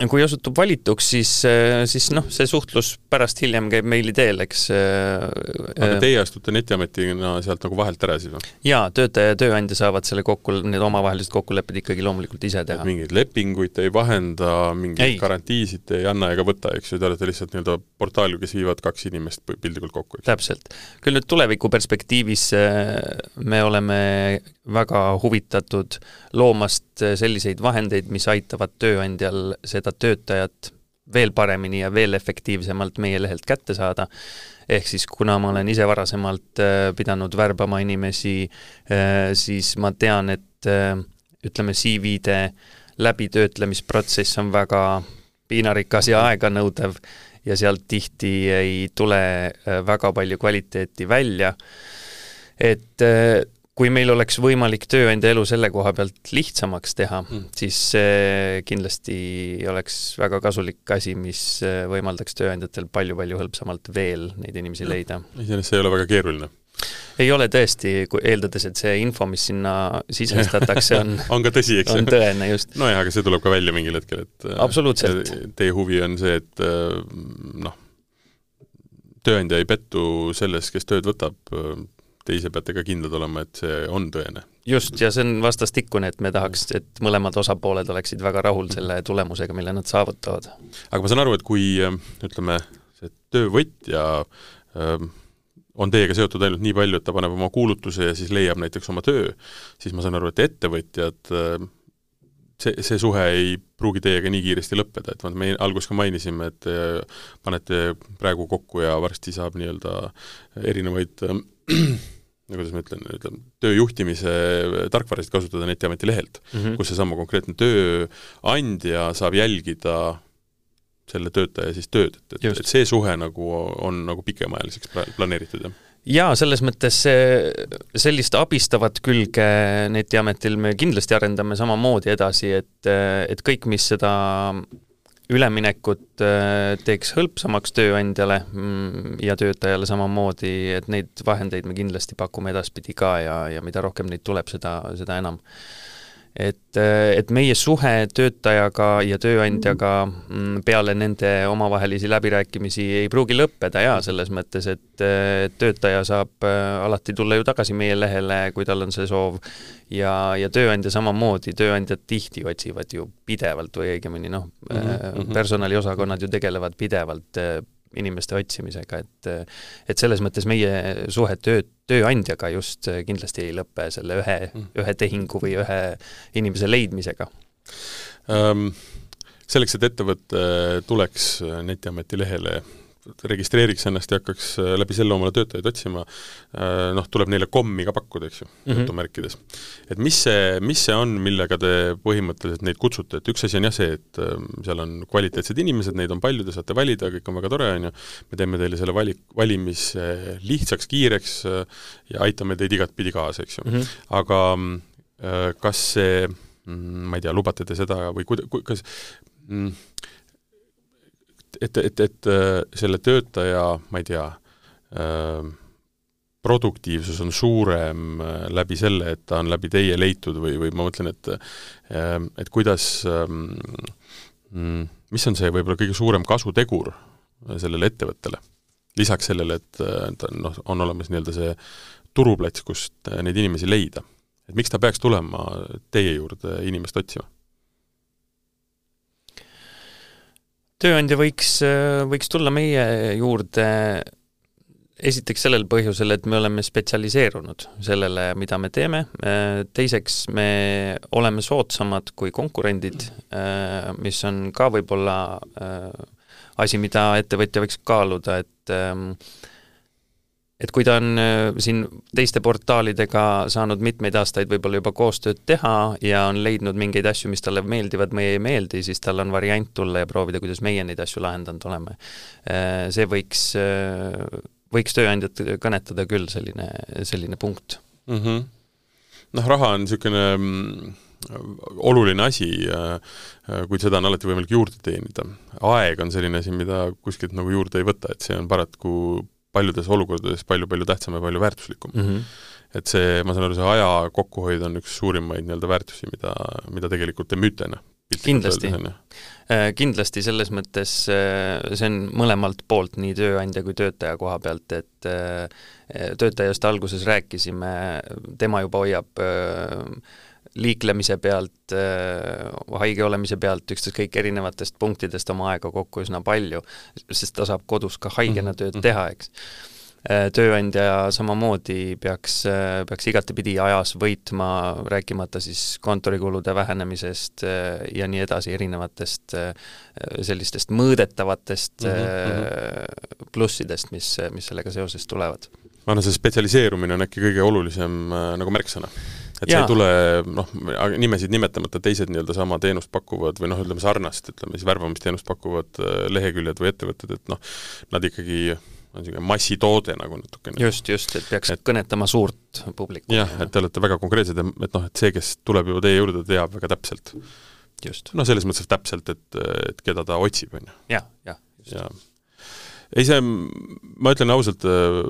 kui osutub valituks, siis, äh, siis noh, see suhtlus pärast hiljem käib meili teel, eks. Äh, aga äh, teie astute Netiametina sealt nagu vahelt ära siis või? jaa, töötaja ja tööandja saavad selle kokku, need omavahelised kokkulepped ikkagi loomulikult ise teha. mingeid lepinguid te ei vahenda, mingeid ei. garantiisid te ei anna ega võta, eks ju, te olete lihtsalt nii-öelda portaal, kes viivad kaks inimest piltlikult kokku. täpselt. küll nüüd tuleviku perspektiivis me oleme väga huvitatud loomast selliseid vahendeid, mis aitavad tööandjal seda seda töötajat veel paremini ja veel efektiivsemalt meie lehelt kätte saada. ehk siis kuna ma olen ise varasemalt äh, pidanud värbama inimesi, äh, siis ma tean, et äh, ütleme, CV-de läbitöötlemisprotsess on väga piinarikas ja aeganõudev ja sealt tihti ei tule väga palju kvaliteeti välja. et kui meil oleks võimalik tööandja elu selle koha pealt lihtsamaks teha mm., siis see kindlasti oleks väga kasulik asi, mis äh, võimaldaks tööandjatel palju-palju hõlpsamalt veel neid inimesi no, leida. iseenesest see ei ole väga keeruline ei ole tõesti, kui eeldades, et see info, mis sinna sisestatakse, on on ka tõsi, eks ju? on tõene, just. nojah, aga see tuleb ka välja mingil hetkel, et äh, absoluutselt. Teie huvi on see, et äh, noh, tööandja ei pettu selles, kes tööd võtab, te ise peate ka kindlad olema, et see on tõene. just, ja see on vastastikune, et me tahaks, et mõlemad osapooled oleksid väga rahul selle tulemusega, mille nad saavutavad. aga ma saan aru, et kui ütleme, see töövõtja äh, on teiega seotud ainult nii palju, et ta paneb oma kuulutuse ja siis leiab näiteks oma töö, siis ma saan aru, et ettevõtjad äh, see, see suhe ei pruugi teiega nii kiiresti lõppeda, et me alguses ka mainisime, et panete praegu kokku ja varsti saab nii-öelda erinevaid äh, kuidas ma ütlen, ütleme, töö juhtimise tarkvarasid kasutada Netiameti lehelt mm, -hmm. kus seesama konkreetne tööandja saab jälgida selle töötaja siis tööd, et, et, et see suhe nagu on nagu pikemaajaliseks planeeritud, jah? Jaa, selles mõttes see, sellist abistavat külge Netiametil me kindlasti arendame samamoodi edasi, et, et kõik, mis seda üleminekut äh, teeks hõlpsamaks tööandjale mm, ja töötajale samamoodi, et neid vahendeid me kindlasti pakume edaspidi ka ja, ja mida rohkem neid tuleb, seda, seda enam. Et, et meie suhe töötajaga ja tööandjaga mm, peale nende omavahelisi läbirääkimisi ei pruugi lõppeda jaa, selles mõttes, et töötaja saab äh, alati tulla ju tagasi meie lehele, kui tal on see soov, ja, ja tööandja samamoodi, tööandjad tihti otsivad ju pidevalt või õigemini noh mm -hmm., personaliosakonnad ju tegelevad pidevalt äh, inimeste otsimisega, et et selles mõttes meie suhe töö, tööandjaga just kindlasti ei lõpe selle ühe mm., ühe tehingu või ühe inimese leidmisega um,. Selleks, et ettevõte tuleks Netiameti lehele registreeriks ennast ja hakkaks äh, läbi selle omale töötajaid otsima, äh, noh, tuleb neile kommi ka pakkuda, eks ju mm -hmm., jutumärkides. et mis see, mis see on, millega te põhimõtteliselt neid kutsute, et üks asi on jah see, et ähm, seal on kvaliteetsed inimesed, neid on palju, te saate valida, kõik on väga tore, on ju, me teeme teile selle vali, valimise lihtsaks, kiireks äh, ja aitame teid igatpidi kaasa, eks ju mm. -hmm. aga kas see, mm, ma ei tea, lubate te seda või kuida-, kas mm, et, et, et äh, selle töötaja, ma ei tea, äh, produktiivsus on suurem äh, läbi selle, et ta on läbi teie leitud või, või ma mõtlen, et et kuidas, ähm, mm, mis on see võib-olla kõige suurem kasutegur sellele ettevõttele? lisaks sellele, et ta noh, on olemas nii-öelda see turuplats, kust neid inimesi leida. et miks ta peaks tulema teie juurde inimest otsima? Tööandja võiks, võiks tulla meie juurde esiteks sellel põhjusel, et me oleme spetsialiseerunud sellele, mida me teeme, teiseks me oleme soodsamad kui konkurendid, mis on ka võib-olla asi, mida ettevõtja võiks kaaluda, et et kui ta on äh, siin teiste portaalidega saanud mitmeid aastaid võib-olla juba koostööd teha ja on leidnud mingeid asju, mis talle meeldivad, meie ei meeldi, siis tal on variant tulla ja proovida, kuidas meie neid asju lahendanud oleme. Äh, see võiks, äh, võiks tööandjat kõnetada küll, selline, selline punkt mm. -hmm. noh, raha on niisugune mm, oluline asi, kuid seda on alati võimalik juurde teenida. aeg on selline asi, mida kuskilt nagu juurde ei võta, et see on paraku paljudes olukordades palju-palju tähtsam ja palju väärtuslikum mm. -hmm. et see, ma saan aru, see aja kokkuhoid on üks suurimaid nii-öelda väärtusi, mida, mida tegelikult te müüte, noh. kindlasti, äh, kindlasti selles mõttes äh, see on mõlemalt poolt, nii tööandja kui töötaja koha pealt, et äh, töötajast alguses rääkisime, tema juba hoiab liiklemise pealt, haige olemise pealt, ükstaskõik erinevatest punktidest oma aega kokku üsna palju, sest ta saab kodus ka haigena tööd mhm. teha, eks. tööandja samamoodi peaks, peaks igatepidi ajas võitma, rääkimata siis kontorikulude vähenemisest ja nii edasi, erinevatest sellistest mõõdetavatest mm -hmm. plussidest, mis, mis sellega seoses tulevad. ma arvan, see spetsialiseerumine on äkki kõige olulisem nagu märksõna et see ei tule noh, nimesid nimetamata, teised nii-öelda sama teenust pakuvad või noh, ütleme sarnast, ütleme siis värbamisteenust pakuvad äh, leheküljed või ettevõtted, et noh, nad ikkagi on niisugune massitoode nagu natukene. just, just, et peaks et, kõnetama suurt publikut. jah, et te olete väga konkreetsed, et noh, et see, kes tuleb juba teie juurde, teab väga täpselt. noh, selles mõttes täpselt, et, et keda ta otsib, on ju. jah, jah. ja ei, see, ma ütlen ausalt äh,,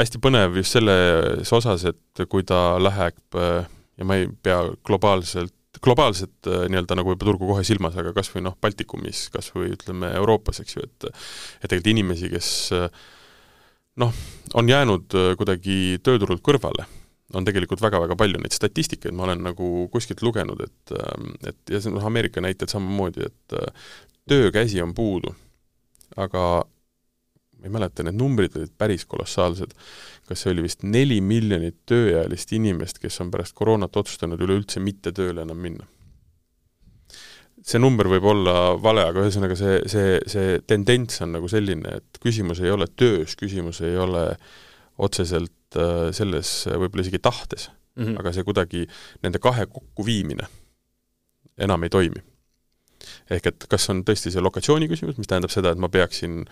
hästi põnev just selles osas, et kui ta läheb äh, ja ma ei pea globaalselt, globaalset äh, nii-öelda nagu võib-olla turgu kohe silmas, aga kas või noh, Baltikumis, kas või ütleme Euroopas, eks ju, et et tegelikult inimesi, kes noh, on jäänud kuidagi tööturult kõrvale, on tegelikult väga-väga palju neid statistikaid, ma olen nagu kuskilt lugenud, et et ja see on noh, Ameerika näited samamoodi, et töökäsi on puudu, aga ma ei mäleta, need numbrid olid päris kolossaalsed. kas see oli vist neli miljonit tööealist inimest, kes on pärast koroonat otsustanud üleüldse mitte tööle enam minna? see number võib olla vale, aga ühesõnaga see, see, see tendents on nagu selline, et küsimus ei ole töös, küsimus ei ole otseselt äh, selles võib-olla isegi tahtes mm, -hmm. aga see kuidagi, nende kahe kokkuviimine enam ei toimi ehk et kas on tõesti see lokatsiooni küsimus, mis tähendab seda, et ma peaksin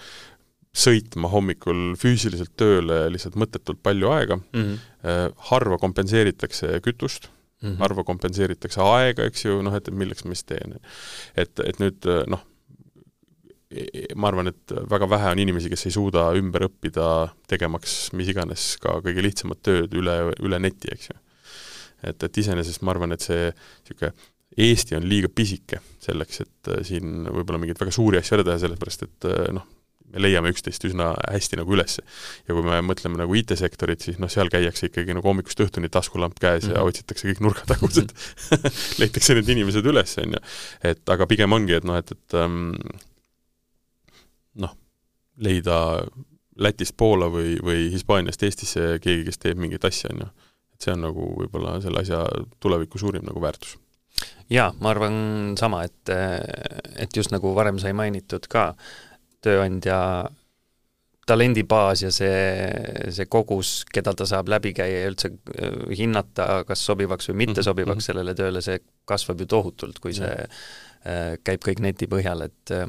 sõitma hommikul füüsiliselt tööle lihtsalt mõttetult palju aega mm, -hmm. harva kompenseeritakse kütust mm, -hmm. harva kompenseeritakse aega, eks ju, noh, et milleks ma siis teen. et, et nüüd noh, ma arvan, et väga vähe on inimesi, kes ei suuda ümber õppida, tegemaks mis iganes ka kõige lihtsamat tööd üle, üle neti, eks ju. et, et iseenesest ma arvan, et see niisugune Eesti on liiga pisike selleks, et äh, siin võib-olla mingeid väga suuri asju ära teha, sellepärast et äh, noh, me leiame üksteist üsna hästi nagu üles. ja kui me mõtleme nagu IT-sektorit, siis noh, seal käiakse ikkagi nagu hommikust õhtuni taskulamp käes mm -hmm. ja mhm. otsitakse kõik nurgatagused leitakse need inimesed üles, on ju. et aga pigem ongi, et noh, et, et ähm, noh, leida Lätist Poola või, või Hispaaniast Eestisse keegi, kes teeb mingit asja, on ju. et see on nagu võib-olla selle asja tuleviku suurim nagu väärtus jaa, ma arvan sama, et, et just nagu varem sai mainitud ka, tööandja talendibaas ja see, see kogus, keda ta saab läbi käia ja üldse äh, hinnata, kas sobivaks või mitte mhm, sobivaks mm -hmm. sellele tööle, see kasvab ju tohutult, kui see äh, käib kõik neti põhjal, et, äh,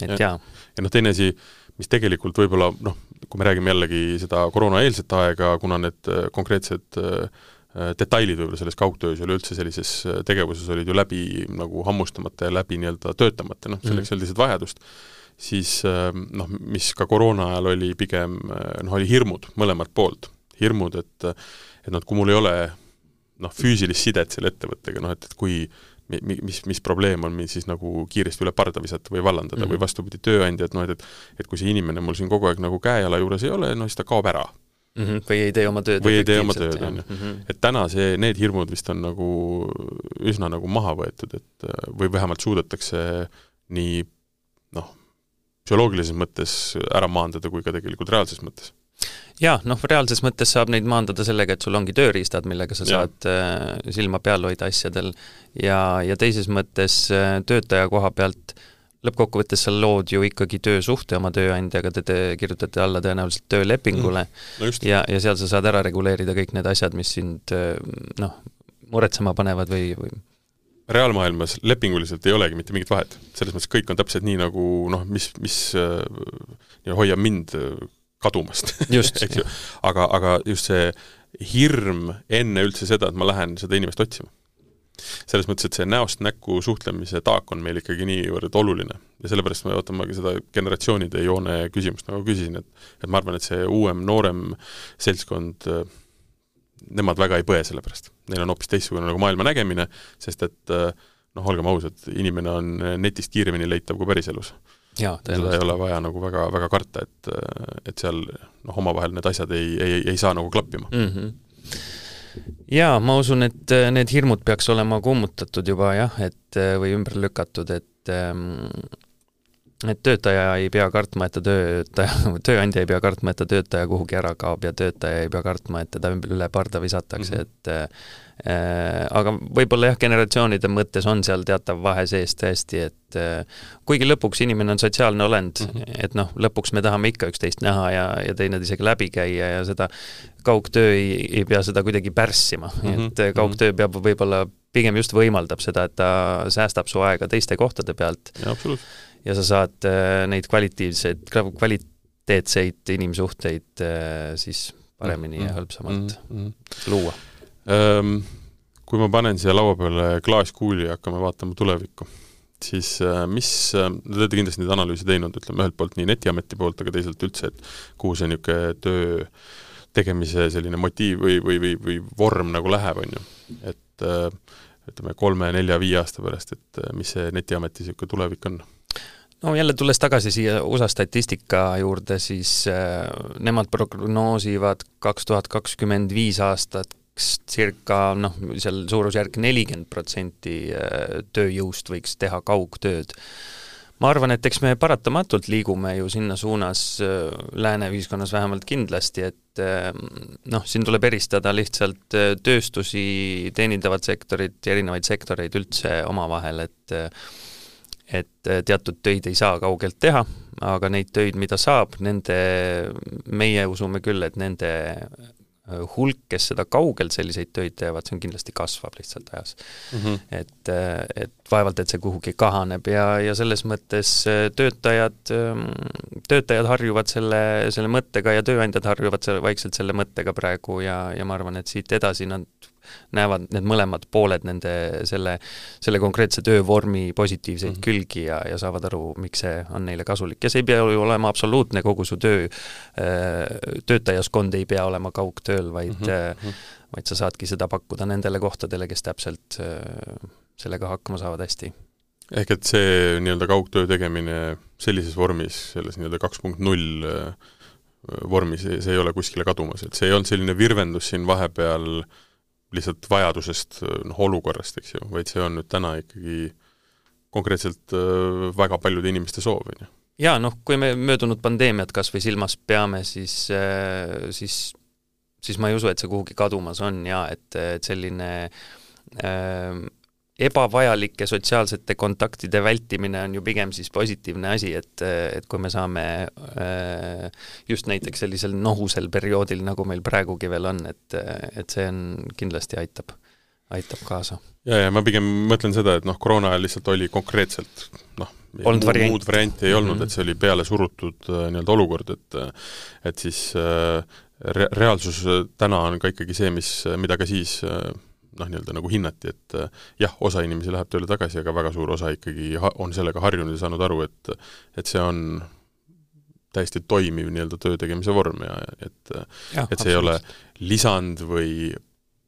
et ja. jaa. ja noh, teine asi, mis tegelikult võib-olla noh, kui me räägime jällegi seda koroonaeelset aega, kuna need konkreetsed äh, Äh, detailid võib-olla selles kaugtöös ja üleüldse sellises äh, tegevuses olid ju läbi nagu hammustamata ja läbi nii-öelda töötamata, noh, selleks mm. ei olnud lihtsalt vajadust, siis äh, noh, mis ka koroona ajal oli pigem noh, oli hirmud mõlemalt poolt. hirmud, et et noh, et kui mul ei ole noh, füüsilist sidet selle ettevõttega, noh et, et kui mi-, mis, mis probleem on, siis nagu kiiresti üle parda visata või vallandada mm -hmm. või vastupidi, tööandja, et noh, et, et et kui see inimene mul siin kogu aeg nagu käe-jala juures ei ole, no siis ta kaob ära mm. -hmm. või ei tee oma tööd või ei tee oma tööd, on ju. Mhm. et täna see, need hirmud vist on nagu üsna nagu maha võetud, et või vähemalt suudetakse nii noh, psühholoogilises mõttes ära maandada kui ka tegelikult reaalses mõttes? Jaa, noh, reaalses mõttes saab neid maandada sellega, et sul ongi tööriistad, millega sa ja. saad äh, silma peal hoida asjadel. Ja, ja teises mõttes äh, töötaja koha pealt äh, lõppkokkuvõttes sa lood ju ikkagi töösuhte oma tööandjaga, te, te kirjutate alla tõenäoliselt töölepingule mm, no ja, ja seal sa saad ära reguleerida kõik need asjad, mis sind noh, muretsema panevad või, või reaalmaailmas lepinguliselt ei olegi mitte mingit vahet. selles mõttes kõik on täpselt nii, nagu noh, mis, mis äh, hoiab mind kadumast eks ju. aga, aga just see hirm enne üldse seda, et ma lähen seda inimest otsima selles mõttes, et see näost näkku suhtlemise taak on meil ikkagi niivõrd oluline ja sellepärast me vaatamegi seda generatsioonide joone küsimust, nagu küsisin, et et ma arvan, et see uuem, noorem seltskond, nemad väga ei põe selle pärast. Neil on hoopis teistsugune nagu maailma nägemine, sest et noh, olgem ausad, inimene on netist kiiremini leitav kui päriselus. seda ei ole vaja nagu väga, väga karta, et, et seal noh, omavahel need asjad ei, ei, ei saa nagu klappima mm. -hmm jaa, ma usun, et äh, need hirmud peaks olema kummutatud juba jah, et äh, või ümber lükatud, et ähm, et töötaja ei pea kartma, et ta töötaja, tööandja ei pea kartma, et ta töötaja kuhugi ära kaob ja töötaja ei pea kartma, et teda üle parda visatakse mm, -hmm. et äh, aga võib-olla jah, generatsioonide mõttes on seal teatav vahe sees tõesti, et äh, kuigi lõpuks inimene on sotsiaalne olend mm, -hmm. et noh, lõpuks me tahame ikka üksteist näha ja, ja teineteisega läbi käia ja seda kaugtöö ei, ei pea seda kuidagi pärssima mm, -hmm. et äh, kaugtöö peab võib-olla pigem just võimaldab seda, et ta säästab su aega teiste kohtade pealt. Ja sa saad äh, neid kvalitiivseid, kvaliteetseid inimsuhteid äh, siis paremini mm -hmm. ja hõlpsamalt mm -hmm. luua ähm,. Kui ma panen siia laua peale klaaskuuli ja hakkame vaatama tulevikku, siis äh, mis, te olete kindlasti neid analüüse teinud, ütleme ühelt poolt nii Netiameti poolt, aga teisalt üldse, et kuhu see niisugune töö tegemise selline motiiv või, või, või, või vorm nagu läheb, on ju. et äh, ütleme, kolme-nelja-viie aasta pärast, et äh, mis see Netiameti niisugune tulevik on? no jälle tulles tagasi siia USA statistika juurde, siis äh, nemad prognoosivad kaks tuhat kakskümmend viis aastat circa noh, seal suurusjärk nelikümmend protsenti äh, tööjõust võiks teha kaugtööd ma arvan, et eks me paratamatult liigume ju sinna suunas äh, lääne ühiskonnas vähemalt kindlasti, et äh, noh, siin tuleb eristada lihtsalt äh, tööstusi, teenindavat sektorit ja erinevaid sektoreid üldse omavahel, et et teatud töid ei saa kaugelt teha, aga neid töid, mida saab, nende, meie usume küll, et nende hulk, kes seda kaugelt selliseid töid teevad, see on kindlasti kasvab lihtsalt ajas mm. -hmm. et, äh, et vaevalt, et see kuhugi kahaneb ja, ja selles mõttes äh, töötajad, ähm, töötajad harjuvad selle, selle mõttega ja tööandjad harjuvad selle, vaikselt selle mõttega praegu ja, ja ma arvan, et siit edasi nad näevad need mõlemad pooled nende selle, selle konkreetse töövormi positiivseid mm -hmm. külgi ja, ja saavad aru, miks see on neile kasulik ja see ei pea ju olema absoluutne, kogu su töö, äh, töötajaskond ei pea olema kaugtööl, vaid mm -hmm. vaid sa saadki seda pakkuda nendele kohtadele, kes täpselt sellega hakkama saavad hästi. ehk et see nii-öelda kaugtöö tegemine sellises vormis, selles nii-öelda kaks punkt null vormis, see ei ole kuskile kadumas, et see ei olnud selline virvendus siin vahepeal lihtsalt vajadusest, noh, olukorrast, eks ju, vaid see on nüüd täna ikkagi konkreetselt väga paljude inimeste soov, on ju. jaa, noh, kui me möödunud pandeemiat kas või silmas peame, siis, siis siis ma ei usu, et see kuhugi kadumas on ja et, et selline äh, ebavajalike sotsiaalsete kontaktide vältimine on ju pigem siis positiivne asi, et, et kui me saame äh, just näiteks sellisel nohusel perioodil, nagu meil praegugi veel on, et, et see on, kindlasti aitab, aitab kaasa. ja, ja ma pigem mõtlen seda, et noh, koroona ajal lihtsalt oli konkreetselt noh, muud, variant. varianti ei olnud mm, -hmm. et see oli peale surutud äh, nii-öelda olukord, et et siis äh, re-, reaalsus täna on ka ikkagi see, mis, mida ka siis noh, nii-öelda nagu hinnati, et äh, jah, osa inimesi läheb tööle tagasi, aga väga suur osa ikkagi ha-, on sellega harjunud ja saanud aru, et et see on täiesti toimiv nii-öelda töö tegemise vorm ja et ja, et see ei ole lisand või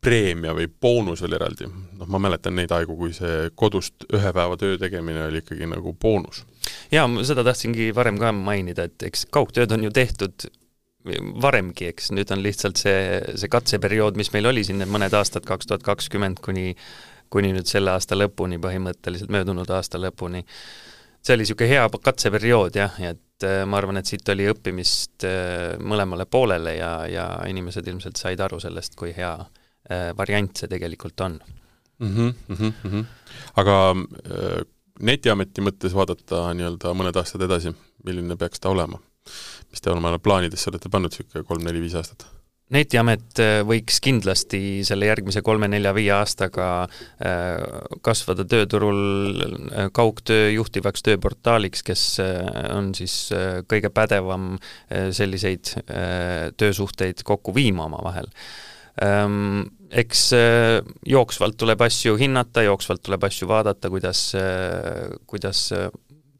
preemia või boonus veel eraldi. noh, ma mäletan neid aegu, kui see kodust ühe päeva töö tegemine oli ikkagi nagu boonus. jaa, seda tahtsingi varem ka mainida, et eks kaugtööd on ju tehtud varemgi, eks, nüüd on lihtsalt see, see katseperiood, mis meil oli siin need mõned aastad, kaks tuhat kakskümmend kuni kuni nüüd selle aasta lõpuni, põhimõtteliselt möödunud aasta lõpuni. see oli niisugune hea katseperiood jah, ja et äh, ma arvan, et siit oli õppimist äh, mõlemale poolele ja, ja inimesed ilmselt said aru sellest, kui hea äh, variant see tegelikult on mm. -hmm, mm -hmm. aga netiameti mõttes vaadata nii-öelda mõned aastad edasi, milline peaks ta olema? Mis te oma plaanidesse olete pannud, niisugune kolm-neli-viis aastat? netiamet äh, võiks kindlasti selle järgmise kolme-nelja-viie aastaga äh, kasvada tööturul äh, kaugtöö juhtivaks tööportaaliks, kes on siis kõige pädevam selliseid töösuhteid kokku viima omavahel ähm, eks jooksvalt tuleb asju hinnata, jooksvalt tuleb asju vaadata, kuidas, kuidas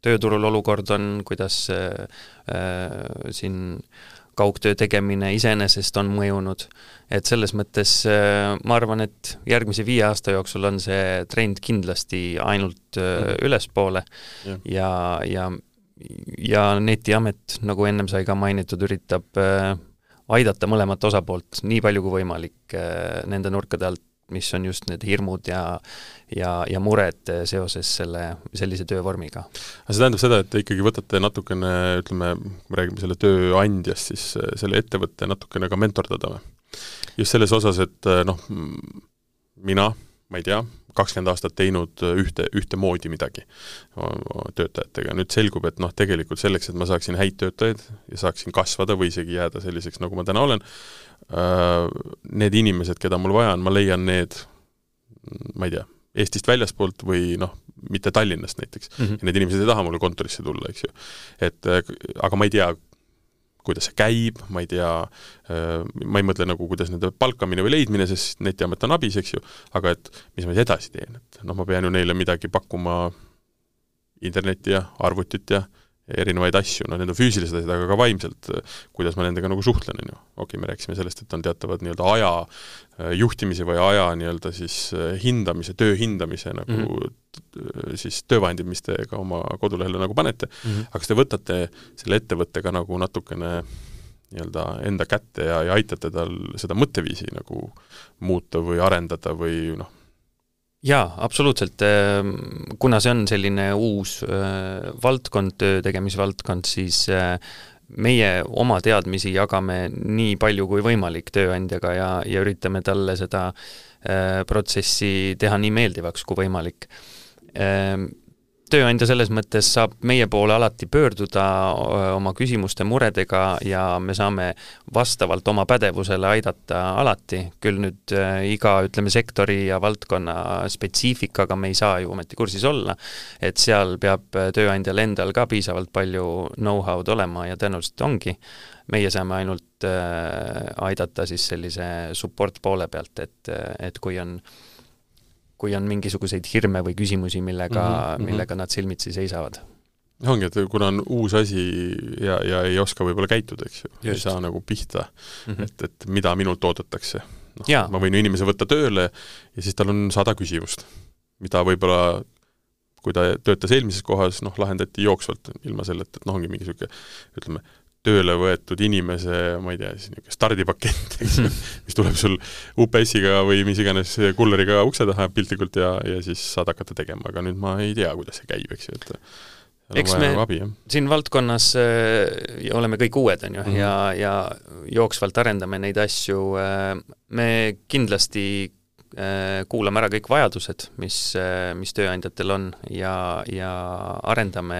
tööturul olukord on, kuidas äh, siin kaugtöö tegemine iseenesest on mõjunud, et selles mõttes äh, ma arvan, et järgmise viie aasta jooksul on see trend kindlasti ainult mm. ülespoole. Ja, ja, ja, ja Netiamet, nagu ennem sai ka mainitud, üritab aidata mõlemat osapoolt nii palju kui võimalik nende nurkade alt, mis on just need hirmud ja ja, ja mured seoses selle, sellise töövormiga. see tähendab seda, et te ikkagi võtate natukene, ütleme, kui me räägime selle tööandjast, siis selle ettevõtte natukene ka mentordada või? just selles osas, et noh, mina, ma ei tea, kakskümmend aastat teinud ühte, ühtemoodi midagi töötajatega, nüüd selgub, et noh, tegelikult selleks, et ma saaksin häid töötajaid ja saaksin kasvada või isegi jääda selliseks, nagu ma täna olen, Äh, need inimesed, keda mul vaja on, ma leian need, ma ei tea, Eestist väljaspoolt või noh, mitte Tallinnast näiteks mm. -hmm. ja need inimesed ei taha mulle kontorisse tulla, eks ju. et äh, aga ma ei tea, kuidas see käib, ma ei tea, äh, ma ei mõtle nagu, kuidas nende palkamine või leidmine, sest netiamet on abis, eks ju, aga et mis ma siis edasi teen, et noh, ma pean ju neile midagi pakkuma, internetti ja arvutit ja erinevaid asju, noh need on füüsilised asjad, aga ka vaimselt, kuidas ma nendega nagu suhtlen, on ju. okei okay,, me rääkisime sellest, et on teatavad nii-öelda aja äh, juhtimise või aja nii-öelda siis äh, hindamise, töö hindamise nagu mm -hmm. siis töövahendid, mis te ka oma kodulehele nagu panete mm, -hmm. aga kas te võtate selle ettevõttega nagu natukene nii-öelda enda kätte ja, ja aitate tal seda mõtteviisi nagu muuta või arendada või noh, jaa, absoluutselt, ehm, kuna see on selline uus äh, valdkond, töö tegemisvaldkond, siis äh, meie oma teadmisi jagame nii palju kui võimalik tööandjaga ja, ja üritame talle seda äh, protsessi teha nii meeldivaks kui võimalik. Ehm, tööandja selles mõttes saab meie poole alati pöörduda oma küsimuste, muredega ja me saame vastavalt oma pädevusele aidata alati, küll nüüd iga, ütleme, sektori ja valdkonna spetsiifikaga me ei saa ju ometi kursis olla, et seal peab tööandjal endal ka piisavalt palju know-how'd olema ja tõenäoliselt ongi, meie saame ainult aidata siis sellise support poole pealt, et, et kui on äh, kui on mingisuguseid hirme või küsimusi, millega mm, -hmm. millega nad silmitsi seisavad. ongi, et kuna on uus asi ja, ja ei oska võib-olla käituda, eks ju, ei saa nagu pihta mm, -hmm. et, et mida minult oodatakse noh, ma võin ju inimese võtta tööle ja siis tal on sada küsimust, mida võib-olla kui ta töötas eelmises kohas, noh, lahendati jooksvalt, ilma selleta, et noh, ongi mingi niisugune ütleme, tööle võetud inimese, ma ei tea, siis niisugune stardipakett, eks ju, mis tuleb sul UPS-iga või mis iganes kulleriga ukse taha piltlikult ja, ja siis saad hakata tegema, aga nüüd ma ei tea, kuidas see käib, eks ju, et eks me abi, siin valdkonnas äh, oleme kõik uued, on ju mm, -hmm. ja, ja jooksvalt arendame neid asju äh,, me kindlasti kuulame ära kõik vajadused, mis, äh, mis tööandjatel on ja, ja arendame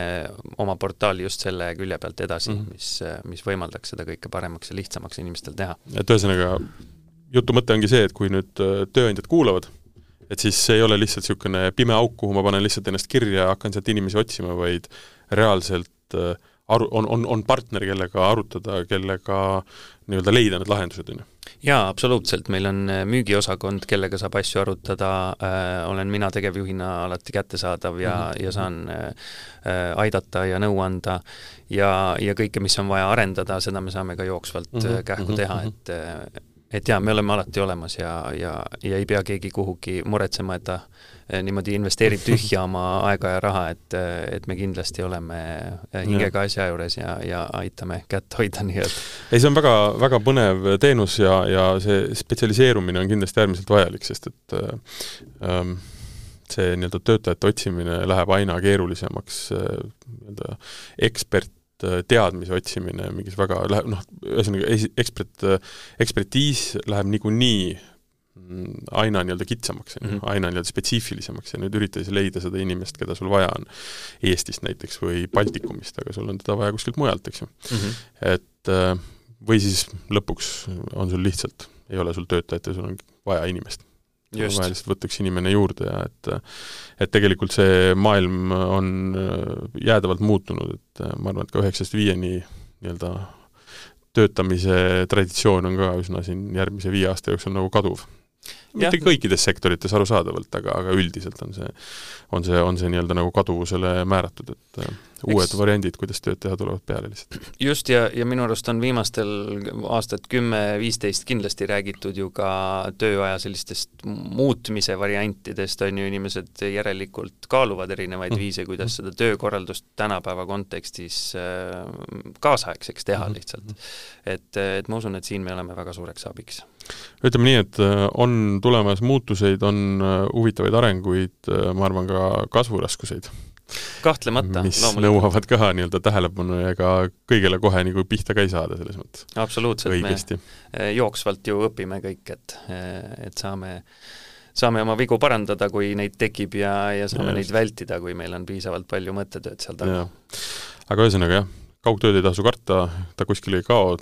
oma portaali just selle külje pealt edasi mm, -hmm. mis, äh, mis võimaldaks seda kõike paremaks ja lihtsamaks inimestel teha. et ühesõnaga, jutu mõte ongi see, et kui nüüd tööandjad kuulavad, et siis see ei ole lihtsalt niisugune pime auk, kuhu ma panen lihtsalt ennast kirja ja hakkan sealt inimesi otsima, vaid reaalselt aru, on, on, on partner, kellega arutada, kellega nii-öelda leida need lahendused, on ju jaa, absoluutselt, meil on äh, müügiosakond, kellega saab asju arutada äh,, olen mina tegevjuhina alati kättesaadav ja mm, -hmm. ja saan äh, äh, aidata ja nõu anda ja, ja kõike, mis on vaja arendada, seda me saame ka jooksvalt mm -hmm. kähku mhm, teha, mhm. et et jaa, me oleme alati olemas ja, ja, ja ei pea keegi kuhugi muretsema, et ta Eh, niimoodi investeerib tühja oma aega ja raha, et, et me kindlasti oleme eh, hingega asja juures ja, ja aitame kätt hoida, nii et. Ei, see on väga, väga põnev teenus ja, ja see spetsialiseerumine on kindlasti äärmiselt vajalik, sest et ähm, see nii-öelda töötajate otsimine läheb aina keerulisemaks nii-öelda ekspert teadmise otsimine mingis väga, läheb noh, ühesõnaga ekspert, ekspertiis läheb niikuinii Mm, aina nii-öelda kitsamaks mm, -hmm. aina nii-öelda spetsiifilisemaks ja nüüd üritada siis leida seda inimest, keda sul vaja on Eestist näiteks või Baltikumist, aga sul on teda vaja kuskilt mujalt, eks ju mm. -hmm. et äh, või siis lõpuks on sul lihtsalt, ei ole sul töötajat ja sul on vaja inimest. Võtta üks inimene juurde ja et et tegelikult see maailm on äh, jäädavalt muutunud, et äh, ma arvan, et ka üheksast viieni nii-öelda töötamise traditsioon on ka üsna siin järgmise viie aasta jooksul nagu kaduv mitte kõikides sektorites arusaadavalt, aga, aga üldiselt on see, on see, on see nii-öelda nagu kaduvusele määratud, et äh, uued Eks... variandid, kuidas tööd teha, tulevad peale lihtsalt. just, ja, ja minu arust on viimastel aastat kümme-viisteist kindlasti räägitud ju ka tööaja sellistest muutmise variantidest, on ju, inimesed järelikult kaaluvad erinevaid mm. viise, kuidas seda töökorraldust tänapäeva kontekstis äh, kaasaegseks teha mm. lihtsalt. et, et ma usun, et siin me oleme väga suureks abiks ütleme nii, et äh, on tulemas muutuseid, on äh, huvitavaid arenguid, äh, ma arvan, ka kasvuraskuseid. kahtlemata, mis loomulikult. nõuavad ka nii-öelda tähelepanu ja ega kõigele kohe nagu pihta ka ei saada selles mõttes. absoluutselt, me jooksvalt ju õpime kõik, et, et saame saame oma vigu parandada, kui neid tekib ja, ja saame ja neid vältida, kui meil on piisavalt palju mõttetööd seal taga. aga ühesõnaga jah, kaugtööd ei tasu karta, ta kuskile ei kao,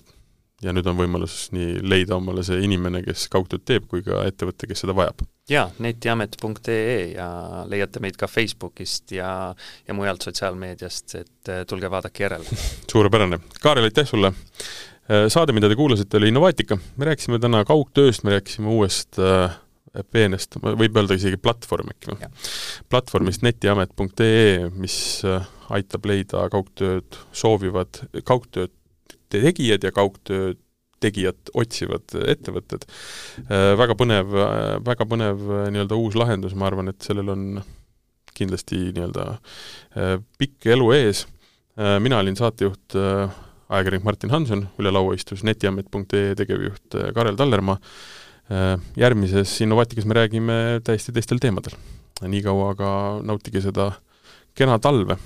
ja nüüd on võimalus nii leida omale see inimene, kes kaugtööd teeb, kui ka ettevõte, kes seda vajab. jaa, netiamet.ee ja leiate meid ka Facebookist ja, ja mujalt sotsiaalmeediast, et äh, tulge vaadake järele suurepärane. Kaarel, aitäh sulle! Äh, saade, mida te kuulasite, oli Innovaatika. me rääkisime täna kaugtööst, me rääkisime uuest äh, peenest, võib öelda isegi platvorm äkki või? platvormist netiamet.ee, mis äh, aitab leida kaugtööd soovivad, kaugtööd tegijad ja kaugtöö tegijat otsivad ettevõtted. Äh, väga põnev, väga põnev äh, nii-öelda uus lahendus, ma arvan, et sellel on kindlasti nii-öelda äh, pikk elu ees. mina olin saatejuht, ajakirjanik Martin Hanson, üle laua istus netiamet.ee tegevjuht Karel Tallermaa, järgmises Innovaatikas me räägime täiesti teistel teemadel. niikaua aga nautige seda kena talve!